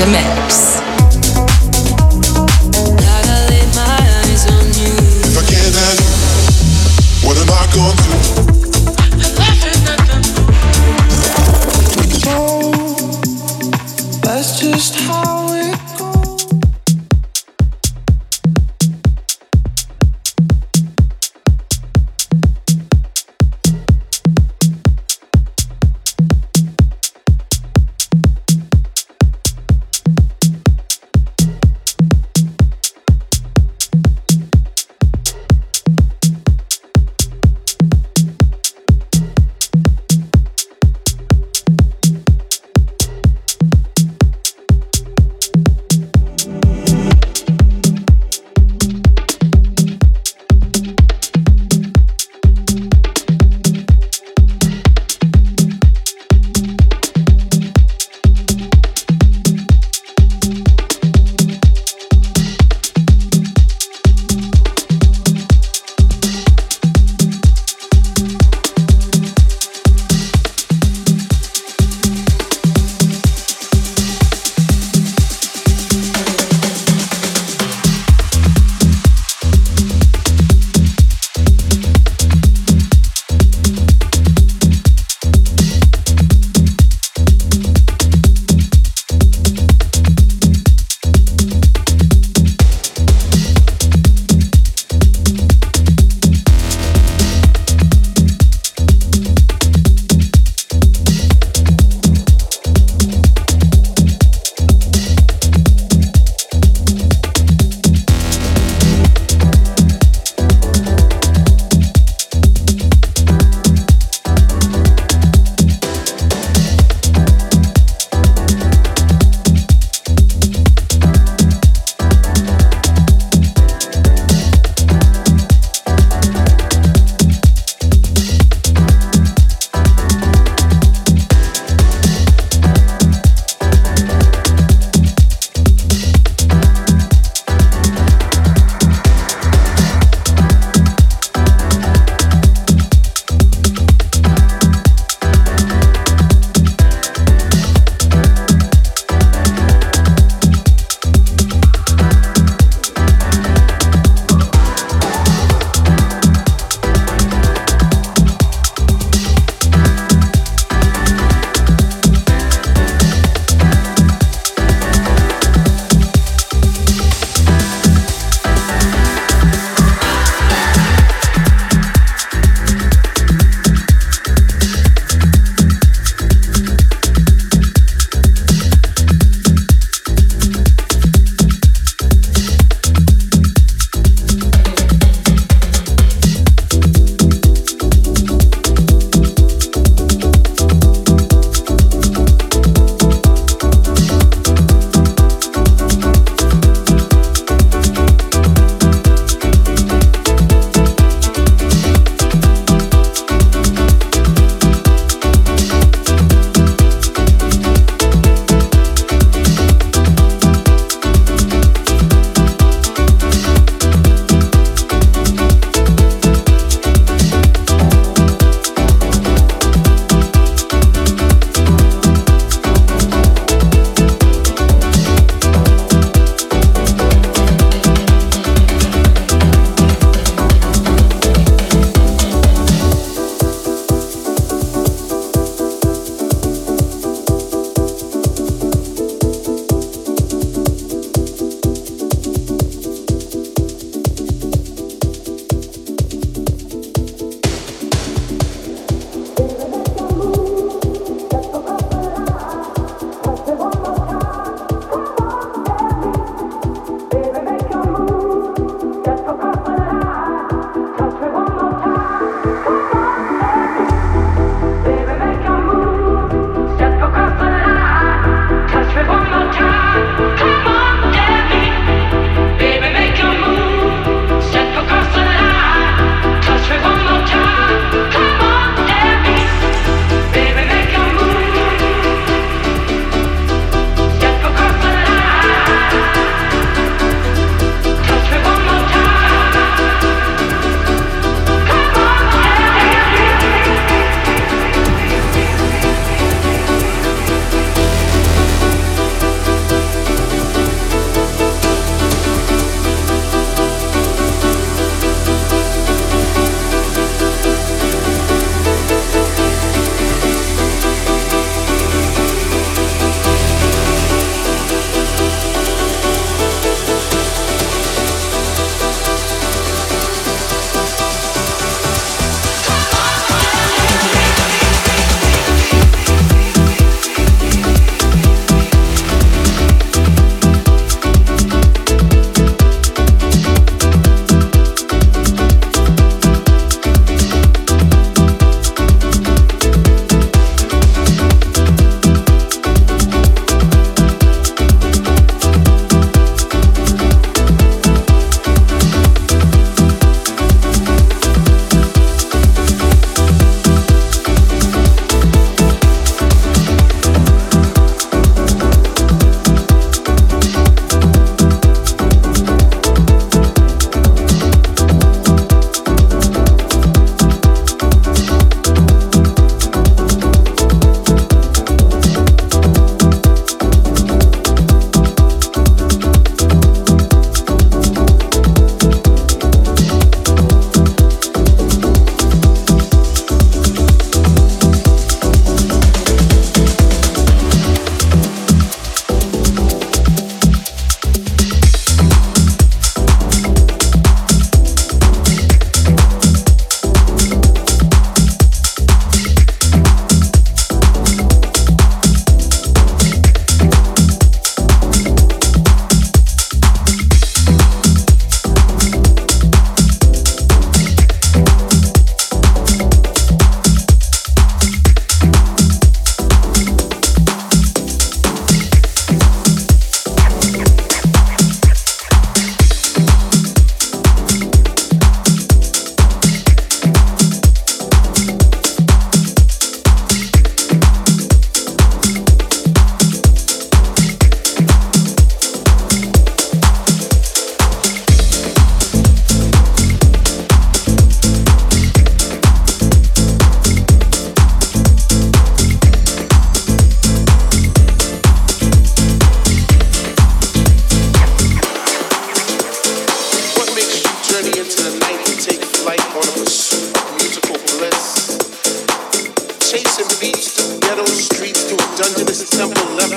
in mix.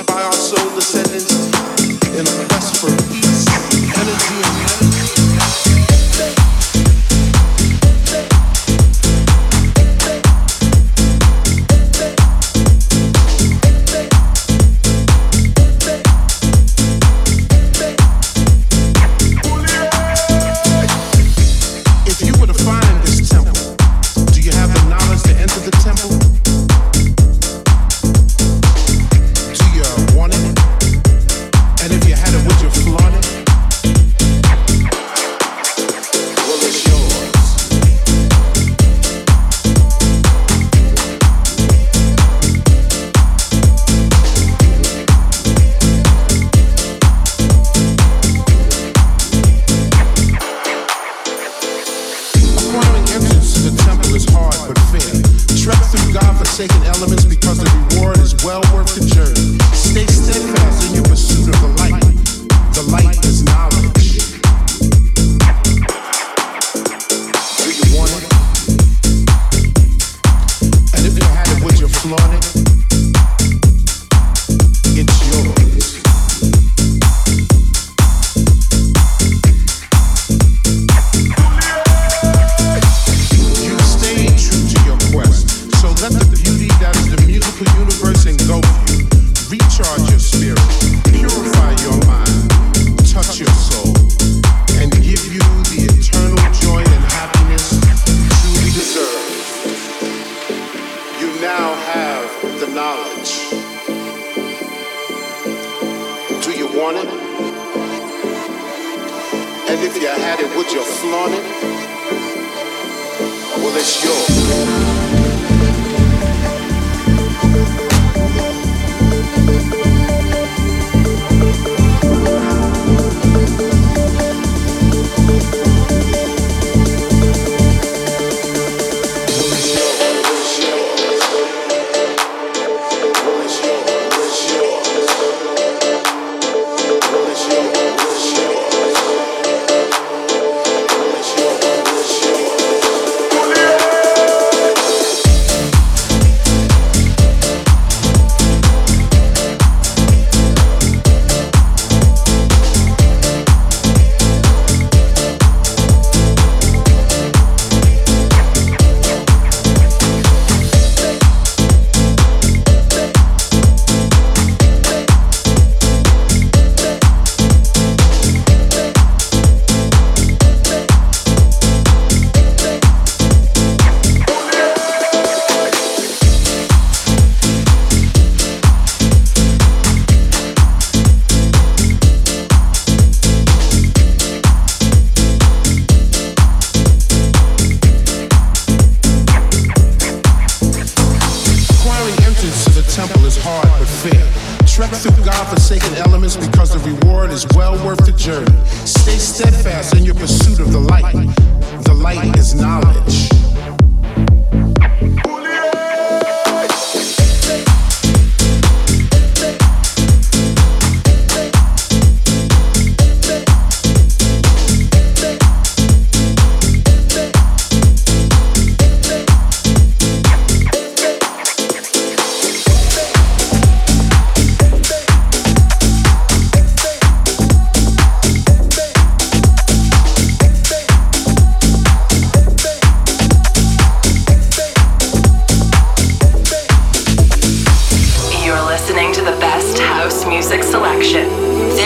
by our soul descendants in a quest for peace, energy, and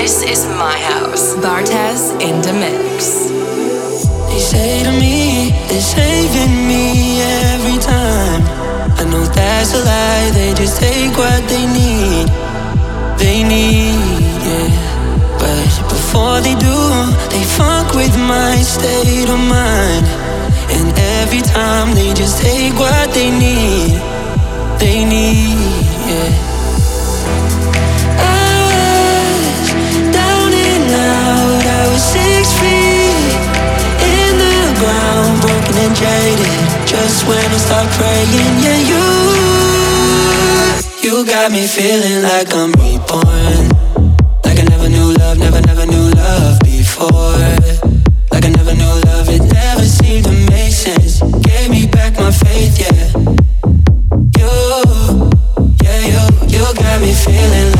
This is my house. Bartez in the mix. They say to me, they're saving me every time. I know that's a lie, they just take what they need. They need, yeah. But before they do, they fuck with my state of mind. And every time they just take what they need. They need, yeah. jaded Just when I start praying, yeah, you You got me feeling like I'm reborn. Like I never knew love, never, never knew love before. Like I never knew love, it never seemed to make sense. Gave me back my faith, yeah. You, yeah, you, you got me feeling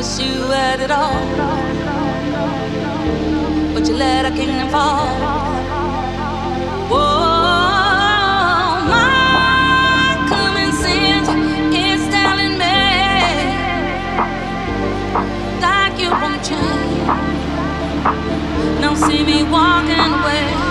wish you had it all, but you let a kingdom fall. Whoa, you won't change. Now see me walking away.